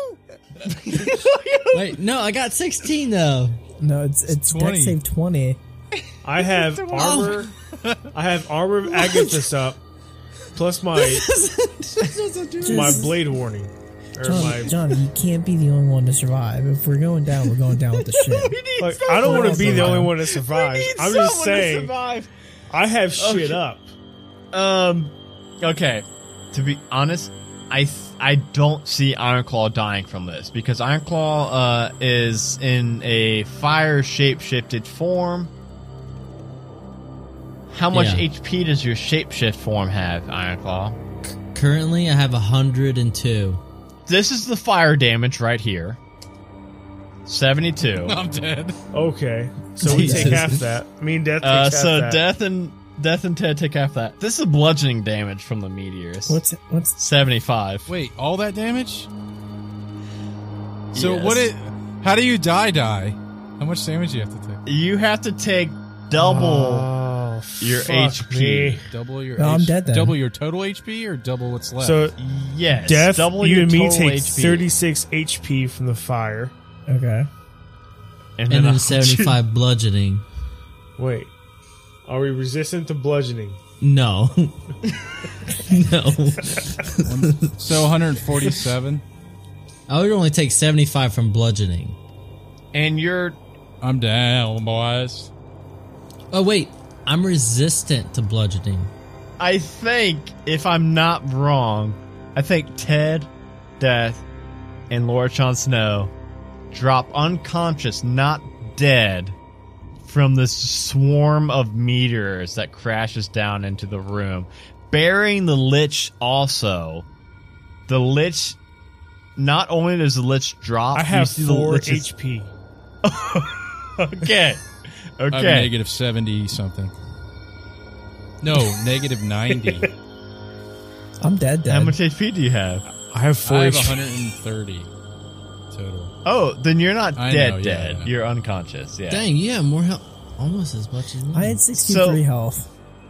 [LAUGHS] Wait, no, I got 16 though. no, it's it's dex 20. save twenty. I have armor. I have armor of Agathys up, plus my [LAUGHS] my blade warning. Or John, my, John, you can't be the only one to survive. If we're going down, we're going down with the [LAUGHS] ship. like, I don't want to be the only survive. one that We survives. need I'm just someone to saying, survive. I have shit Okay. up. Um, okay. To be honest, I th- I don't see Ironclaw dying from this because Ironclaw uh, is in a fire shape-shifted form. How much Yeah. HP does your shapeshift form have, Ironclaw? Currently, I have 102. This is the fire damage right here. 72. [LAUGHS] I'm dead. Okay, so we [LAUGHS] take half that. Me and Death takes Uh, half so that. death and death and Ted take half that. This is bludgeoning damage from the meteors. What's what's seventy-five? Wait, all that damage? So Yes. what it how do you die die? How much damage do you have to take? You have to take double. Oh, your HP. me. Double your No, I'm dead then. double your total HP or double what's left? So yes, Death, double you your and me total take HP. 36 HP from the fire. okay? and And a then 75 bludgeoning. Wait, are we resistant to bludgeoning? No. [LAUGHS] no. so 147. I would only take 75 from bludgeoning. and you're I'm down, boys. Oh, wait. I'm resistant to bludgeoning. I think, if I'm not wrong, I think Ted, Death, and Lord Jon Snow drop unconscious, not dead, from this swarm of meteors that crashes down into the room, burying the Lich also. The Lich, not only does the Lich drop, I you have see the four Lich's- HP. [LAUGHS] Okay. I have Okay. negative 70 something. No, negative 90. [LAUGHS] I'm dead. Dead. How much HP do you have? I have four I have 130 total. Oh, then you're not I dead. know, yeah, dead. yeah. You're unconscious. Yeah. Dang, you have more health. Almost as much as me. I had 63 So- health.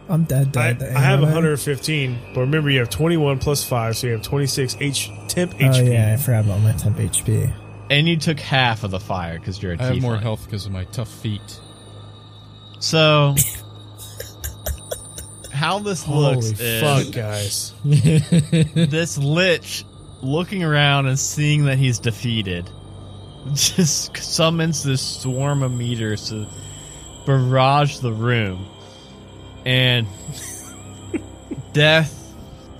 I'm dead. I, Dead. I have Am 115, but remember you have 21 plus 5, so you have 26 H temp Oh HP. yeah, I forgot about my temp HP. And you took half of the fire because you're a I have more tiefling. health because of my tough feet. So, [LAUGHS] how this looks Holy is fuck, guys. [LAUGHS] this lich looking around and seeing that he's defeated, [LAUGHS] just summons this swarm of meters to barrage the room, and [LAUGHS] death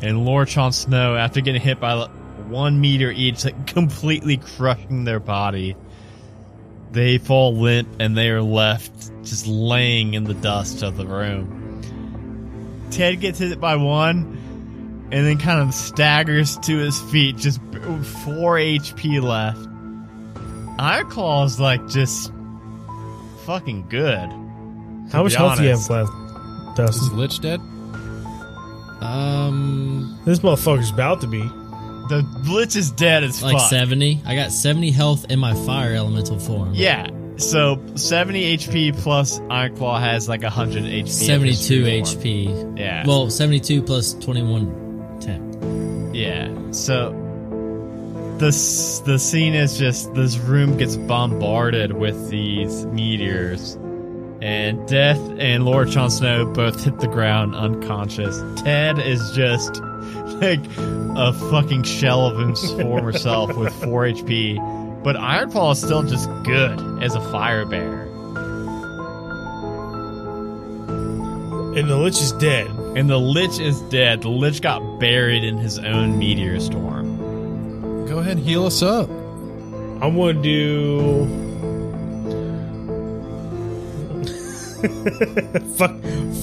and Lord Snow, after getting hit by one meter each, like completely crushing their body, They fall limp and they are left just laying in the dust of the room. Ted gets hit by one and then kind of staggers to his feet, just four HP left. Ironclaw is like just fucking good. How much health do you have honest. left, Is Dustin? Lich dead? Um, This motherfucker's about to be. The Blitz is dead as fuck. like fuck. 70. I got 70 health in my fire elemental form. Yeah. So 70 HP plus Ironclaw has like 100 HP. 72. HP. Yeah. Well, 72 plus 21 10. Yeah. So the the scene is just this room gets bombarded with these meteors, and Death and Lord Jon Snow both hit the ground unconscious. Ted is just [LAUGHS] like a fucking shell of his former [LAUGHS] self with four HP, but Ironclaw is still just good as a fire bear. And the Lich is dead. And the Lich is dead. The Lich got buried in his own meteor storm. Go ahead and heal us up. I'm gonna do. [LAUGHS] fuck,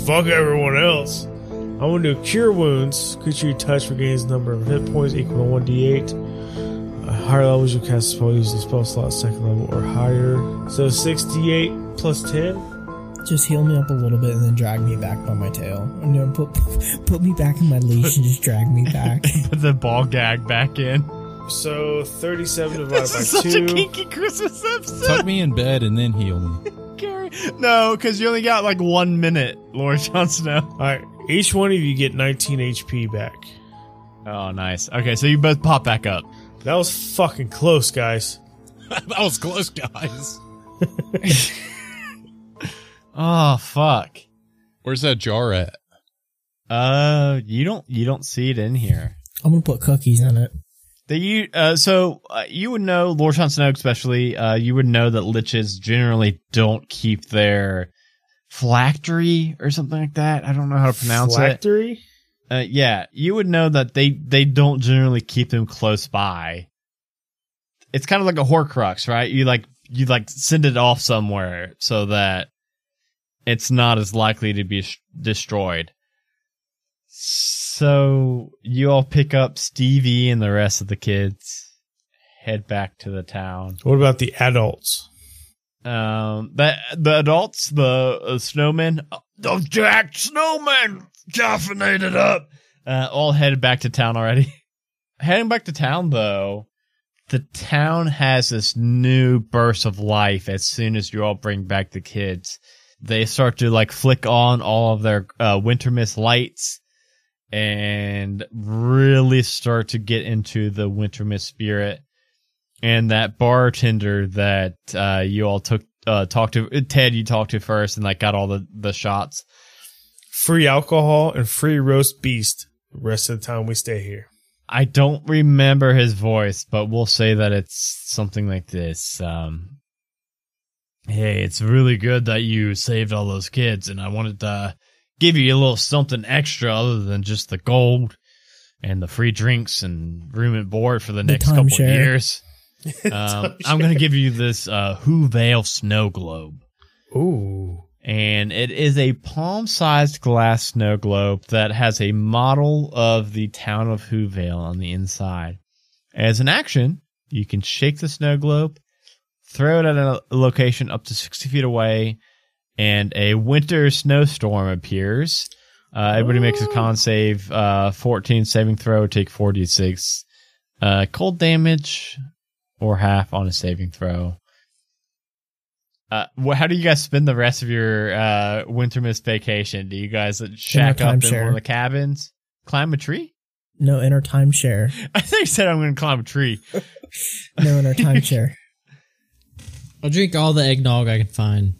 fuck everyone else. I'm gonna do cure wounds. Creature you touch regains number of hit points equal to one d8. Uh, higher levels you cast a spell using the spell slot second level or higher. So 68 plus 10. Just heal me up a little bit and then drag me back by my tail. And you know, put [LAUGHS] put me back in my leash and just drag me back. [LAUGHS] Put the ball gag back in. So 37 [LAUGHS] divided This by is such a 2. kinky Christmas episode. Tuck me in bed and then heal me. Gary. No, because you only got like one minute, Lord Jon Snow. [LAUGHS] Alright, each one of you get 19 HP back. Oh, nice. Okay, so you both pop back up. That was fucking close, guys. [LAUGHS] that was close, guys. Oh fuck. Where's that jar at? Uh, you don't you don't see it in here. I'm gonna put cookies in it. You uh so uh, you would know Lord Jon Snow especially uh you would know that liches generally don't keep their phylactery or something like that. I don't know how to pronounce it. Phylactery? Uh, yeah, you would know that they they don't generally keep them close by. It's kind of like a Horcrux, right? You like you like send it off somewhere so that it's not as likely to be destroyed. So you all pick up Stevie and the rest of the kids, head back to the town. What about the adults? Um, that the adults, the uh, snowmen, uh, those jacked snowmen, caffeinated up, uh, all headed back to town already. [LAUGHS] Heading back to town though, the town has this new burst of life as soon as you all bring back the kids. They start to like flick on all of their uh, Wintermas lights and really start to get into the Wintermas spirit and that bartender that uh, you all took uh, talked to Ted you talked to first and like got all the the shots. Free alcohol and free roast beast. The rest of the time we stay here. I don't remember his voice, but we'll say that it's something like this. Um, hey, it's really good that you saved all those kids, and I wanted to give you a little something extra other than just the gold and the free drinks and room and board for the, The next couple of years. [LAUGHS] Um, I'm going to give you this uh, Whoville snow globe. Ooh. and it is a palm-sized glass snow globe that has a model of the town of Whoville on the inside. As an action, you can shake the snow globe, throw it at a location up to 60 feet away, and a winter snowstorm appears. Uh, everybody makes a con save, uh, 14 saving throw, take 46 uh, cold damage, or half on a saving throw. Uh, wh- how do you guys spend the rest of your uh, Wintermas vacation? Do you guys shack up in one of the cabins, climb a tree? No, in our timeshare. [LAUGHS] I think I said I'm going to climb a tree. [LAUGHS] No, in our timeshare. [LAUGHS] I'll drink all the eggnog I can find.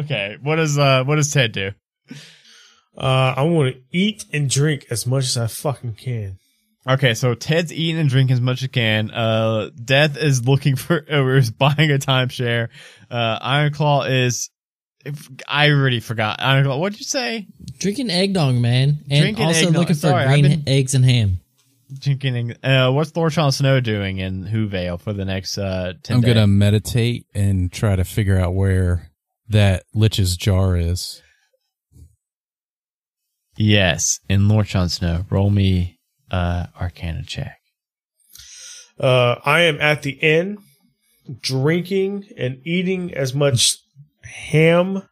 Okay, what does uh, what does Ted do? Uh, I want to eat and drink as much as I fucking can. Okay, so Ted's eating and drinking as much as he can. Uh, Death is looking [LAUGHS] for, or is buying a timeshare. Uh, Ironclaw is, if, I already forgot. Ironclaw, what'd you say? Drinking eggnog, man. And Drinking also eggnog. looking for Sorry, I've green been- eggs and ham. drinking. Uh, what's Lord Jon Snow doing in Whoville for the next uh, 10 I'm days? gonna meditate and try to figure out where that Lich's jar is. Yes, in Lord Jon Snow. Roll me uh, Arcana check. Uh, I am at the inn, drinking and eating as much ham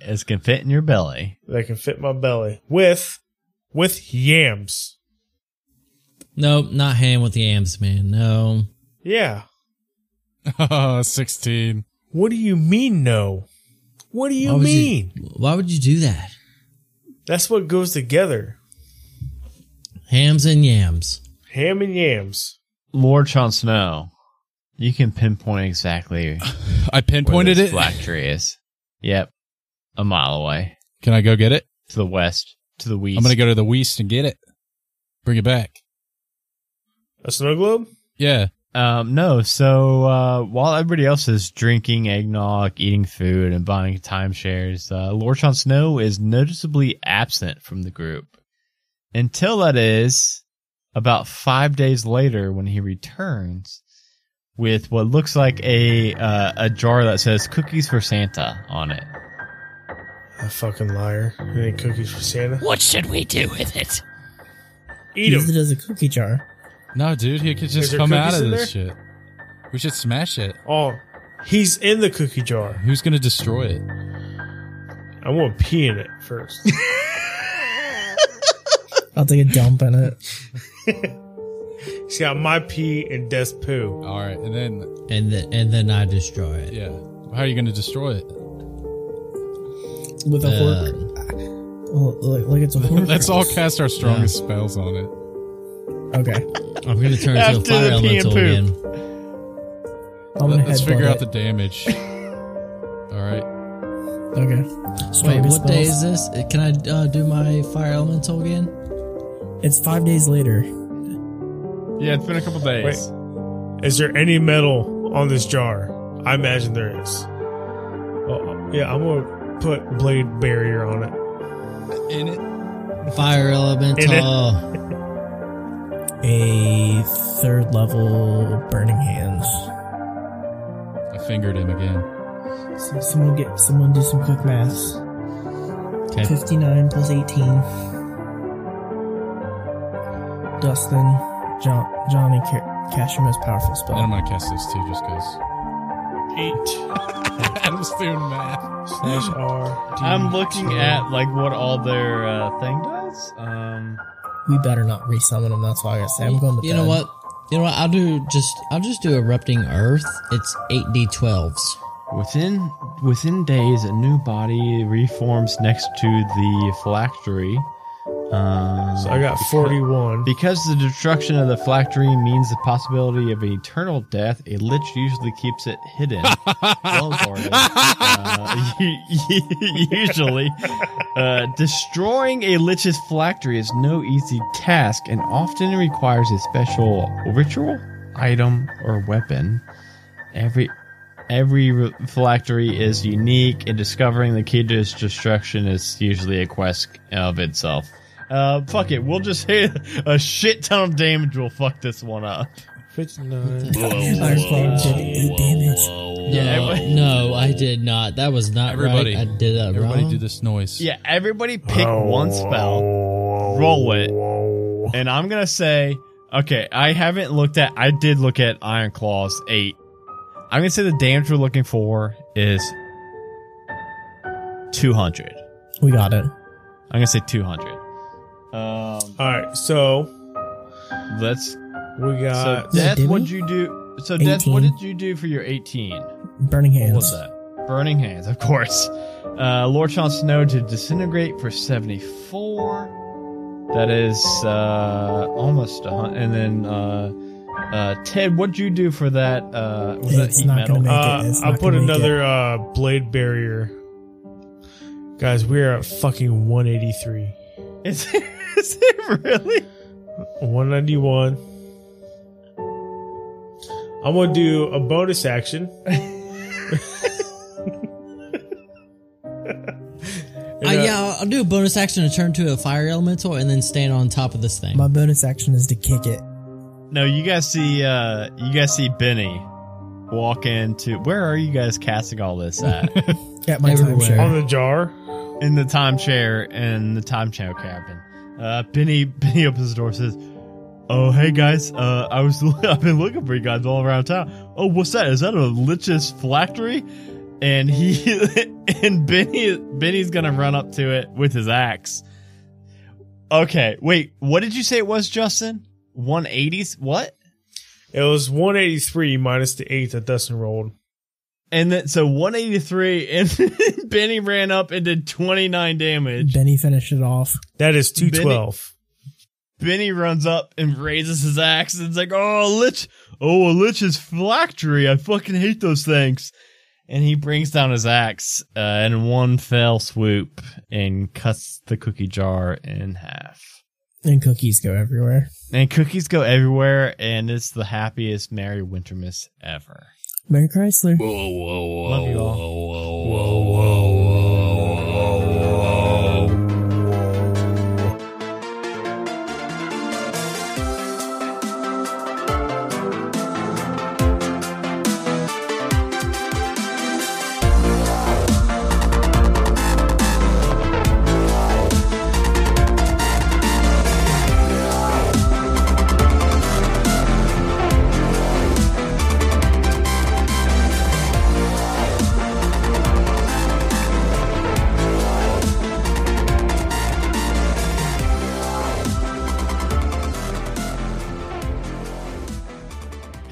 As can fit in your belly. that can fit my belly with with yams. Nope, not ham with yams, man. No. Yeah. [LAUGHS] 16. What do you mean no? What do you Why would you- mean? Why would you do that? That's what goes together. Hams and yams. Ham and yams. Lord Jon Snow, you can pinpoint exactly [LAUGHS] I pinpointed where it. black tree is. Yep, a mile away Can I go get it? to the west, to the west. I'm gonna go to the West and get it. Bring it back. A snow globe? Yeah. Um, no. So uh, while everybody else is drinking eggnog, eating food, and buying timeshares, uh, Lord Jon Snow is noticeably absent from the group until that is about five days later when he returns with what looks like a uh, a jar that says "cookies for Santa" on it. A fucking liar. You ain't cookies for Santa? What should we do with it? Eat them. Use it as a cookie jar. No, dude, he could just come out of in this shit. We should smash it. Oh, he's in the cookie jar. Who's gonna destroy it? I want to pee in it first. [LAUGHS] I'll take a dump in it. [LAUGHS] he's got my pee and Death's poo. All right, and then And then and then I destroy it. yeah, how are you gonna destroy it? With a Uh, fork. Well, like, like it's a fork. [LAUGHS] Let's all cast our strongest spells on it. Okay. [LAUGHS] I'm gonna turn into a After the fire pee and elemental poop. again. I'm gonna Let's headbutt figure out it. the damage. [LAUGHS] All right. Okay. Wait, Strongest what day spells. is this? Can I uh, do my fire elemental again? It's five days later. Yeah, it's been a couple days. Wait. Is there any metal on this jar? I imagine there is. Oh, yeah, I'm going to put blade barrier on it. In it. Fire [LAUGHS] elemental. A third level burning hands. I fingered him again. So someone get someone do some quick math. Okay. Fifty nine plus eighteen. Dustin, John, Johnny, ca- cast your most powerful And I'm gonna cast this too, just because. Eight [LAUGHS] Adam's doing math. slash R. D I'm looking at like what all their uh, thing does. Um, We better not resummon them. That's why I gotta say I'm going to You bed. know what? You know what? I'll do just I'll just do erupting earth. It's eight d twelves. Within within days, a new body reforms next to the phylactery. Um, So I got 41. Because the destruction of the phylactery means the possibility of eternal death, a lich usually keeps it hidden, [LAUGHS] well guarded. Uh, [LAUGHS] usually, uh, destroying a lich's phylactery is no easy task and often requires a special ritual, item, or weapon. Every every phylactery is unique, and discovering the key to its destruction is usually a quest of itself. Uh, fuck it. We'll just hit a shit ton of damage. We'll fuck this one up. 59. Fire Claw did eight damage. Yeah, no, everybody- no, I did not. That was not Everybody, right. I did that Everybody wrong. do this noise. Yeah, everybody pick one spell, roll it, and I'm gonna say, okay, I haven't looked at. I did look at Iron Claws eight. I'm gonna say the damage we're looking for is 200. We got it. I'm gonna say 200. Um, All right, so let's. we got. So Death, did what'd you do? So, Death, what 18. did you do for your 18? Burning What hands. was that? Burning Hands, of course. Uh, Lord Jon Snow to disintegrate for 74. That is uh, almost a hun- And then uh, uh, Ted, what'd you do for that? Uh, was that It's heat not metal? gonna make Uh, it. I not put gonna make another uh, blade barrier. Guys, we are at fucking 183. Is, it, [LAUGHS] is it really? 191. I'm gonna do a bonus action. [LAUGHS] [LAUGHS] Uh, yeah, I'll, I'll do a bonus action to turn to a fire elemental and then stand on top of this thing. My bonus action is to kick it. No, you guys see, uh, you guys see Benny walk into. Where are you guys casting all this at? At my Everywhere. timeshare. On the jar. in the time timeshare in the time timeshare cabin. Uh, Benny [LAUGHS] Benny opens the door says, "Oh hey guys, uh, I was [LAUGHS] I've been looking for you guys all around town. Oh what's that? Is that a Lich's phylactery?" And he [LAUGHS] and Benny Benny's gonna run up to it with his axe. Okay, wait, what did you say it was, Justin? One eighties? What? It was 183 minus the 8 that Dustin rolled. And then so 183 [LAUGHS] and Benny ran up and did 29 damage. Benny finished it off. That is 212. Benny runs up and raises his axe and it's like, oh, a lich. Oh, a lich is phylactery. I fucking hate those things. And he brings down his axe uh, in one fell swoop and cuts the cookie jar in half. And cookies go everywhere. And cookies go everywhere, and it's the happiest Merry Wintermas ever. Merry Chrysler. Love you all.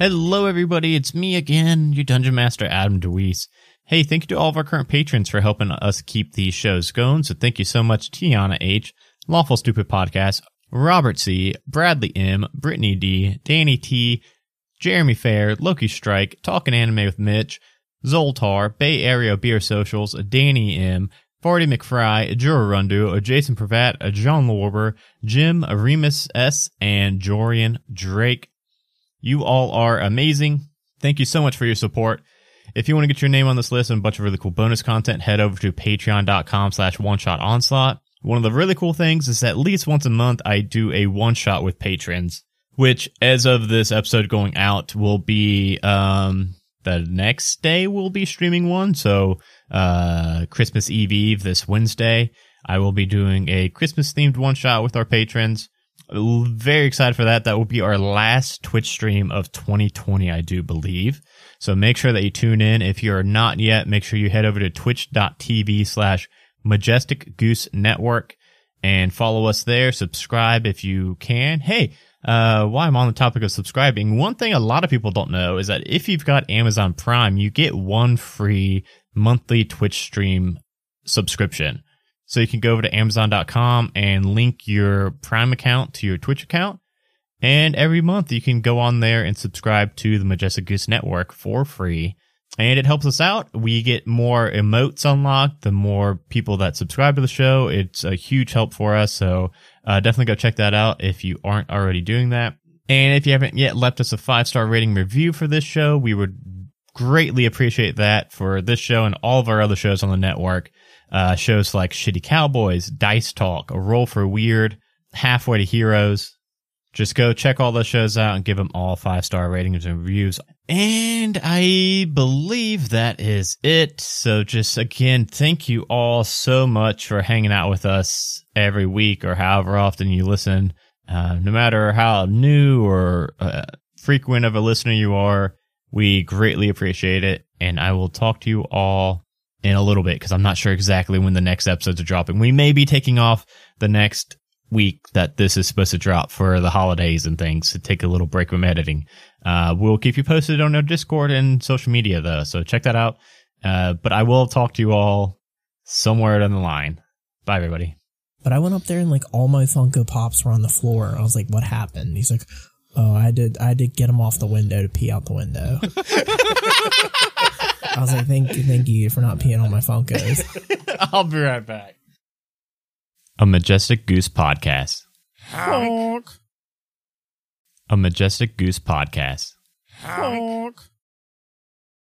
Hello, everybody. It's me again, your Dungeon Master, Adam DeWeese. Hey, thank you to all of our current patrons for helping us keep these shows going. So thank you so much, Tiana H, Lawful Stupid Podcast, Robert C, Bradley M, Brittany D, Danny T, Jeremy Fair, Loki Strike, Talking Anime with Mitch, Zoltar, Bay Area Beer Socials, Danny M, Farty McFry, Jura Rundu, Jason Pravat, John Lorber, Jim Remus S, and Jorian Drake. You all are amazing. Thank you so much for your support. If you want to get your name on this list and a bunch of really cool bonus content, head over to patreon.com slash one shot onslaught. One of the really cool things is at least once a month, I do a one shot with patrons, which as of this episode going out will be, um, the next day we'll be streaming one. So, uh, Christmas Eve Eve this Wednesday, I will be doing a Christmas themed one shot with our patrons. Very excited for that. That will be our last Twitch stream of 2020, I do believe. So make sure that you tune in. If you're not yet, make sure you head over to twitch.tv slash majestic goose network and follow us there. Subscribe if you can. Hey, uh, while I'm on the topic of subscribing, one thing a lot of people don't know is that if you've got Amazon Prime, you get one free monthly Twitch stream subscription. So you can go over to Amazon.com and link your Prime account to your Twitch account. And every month you can go on there and subscribe to the Majestic Goose Network for free. And it helps us out. We get more emotes unlocked, the more people that subscribe to the show. It's a huge help for us. So uh, definitely go check that out if you aren't already doing that. And if you haven't yet left us a five star rating review for this show, we would greatly appreciate that for this show and all of our other shows on the network. Uh, shows like Shitty Cowboys, Dice Talk, A Roll for Weird, Halfway to Heroes. Just go check all those shows out and give them all five star ratings and reviews. And I believe that is it. So just again, thank you all so much for hanging out with us every week or however often you listen. Uh, no matter how new or uh, frequent of a listener you are, we greatly appreciate it. And I will talk to you all in a little bit because I'm not sure exactly when the next episodes are dropping. We may be taking off the next week that this is supposed to drop for the holidays and things to take a little break from editing. Uh, we'll keep you posted on our Discord and social media though, so check that out. Uh, but I will talk to you all somewhere down the line. Bye, everybody. But I went up there and like all my Funko Pops were on the floor. I was like, "What happened?" He's like, "Oh, I did. I did get them off the window to pee out the window." [LAUGHS] I was like, "Thank you, thank you for not peeing on my Funkos." [LAUGHS] I'll be right back. A Majestic Goose Podcast. A Majestic Goose Podcast. Honk.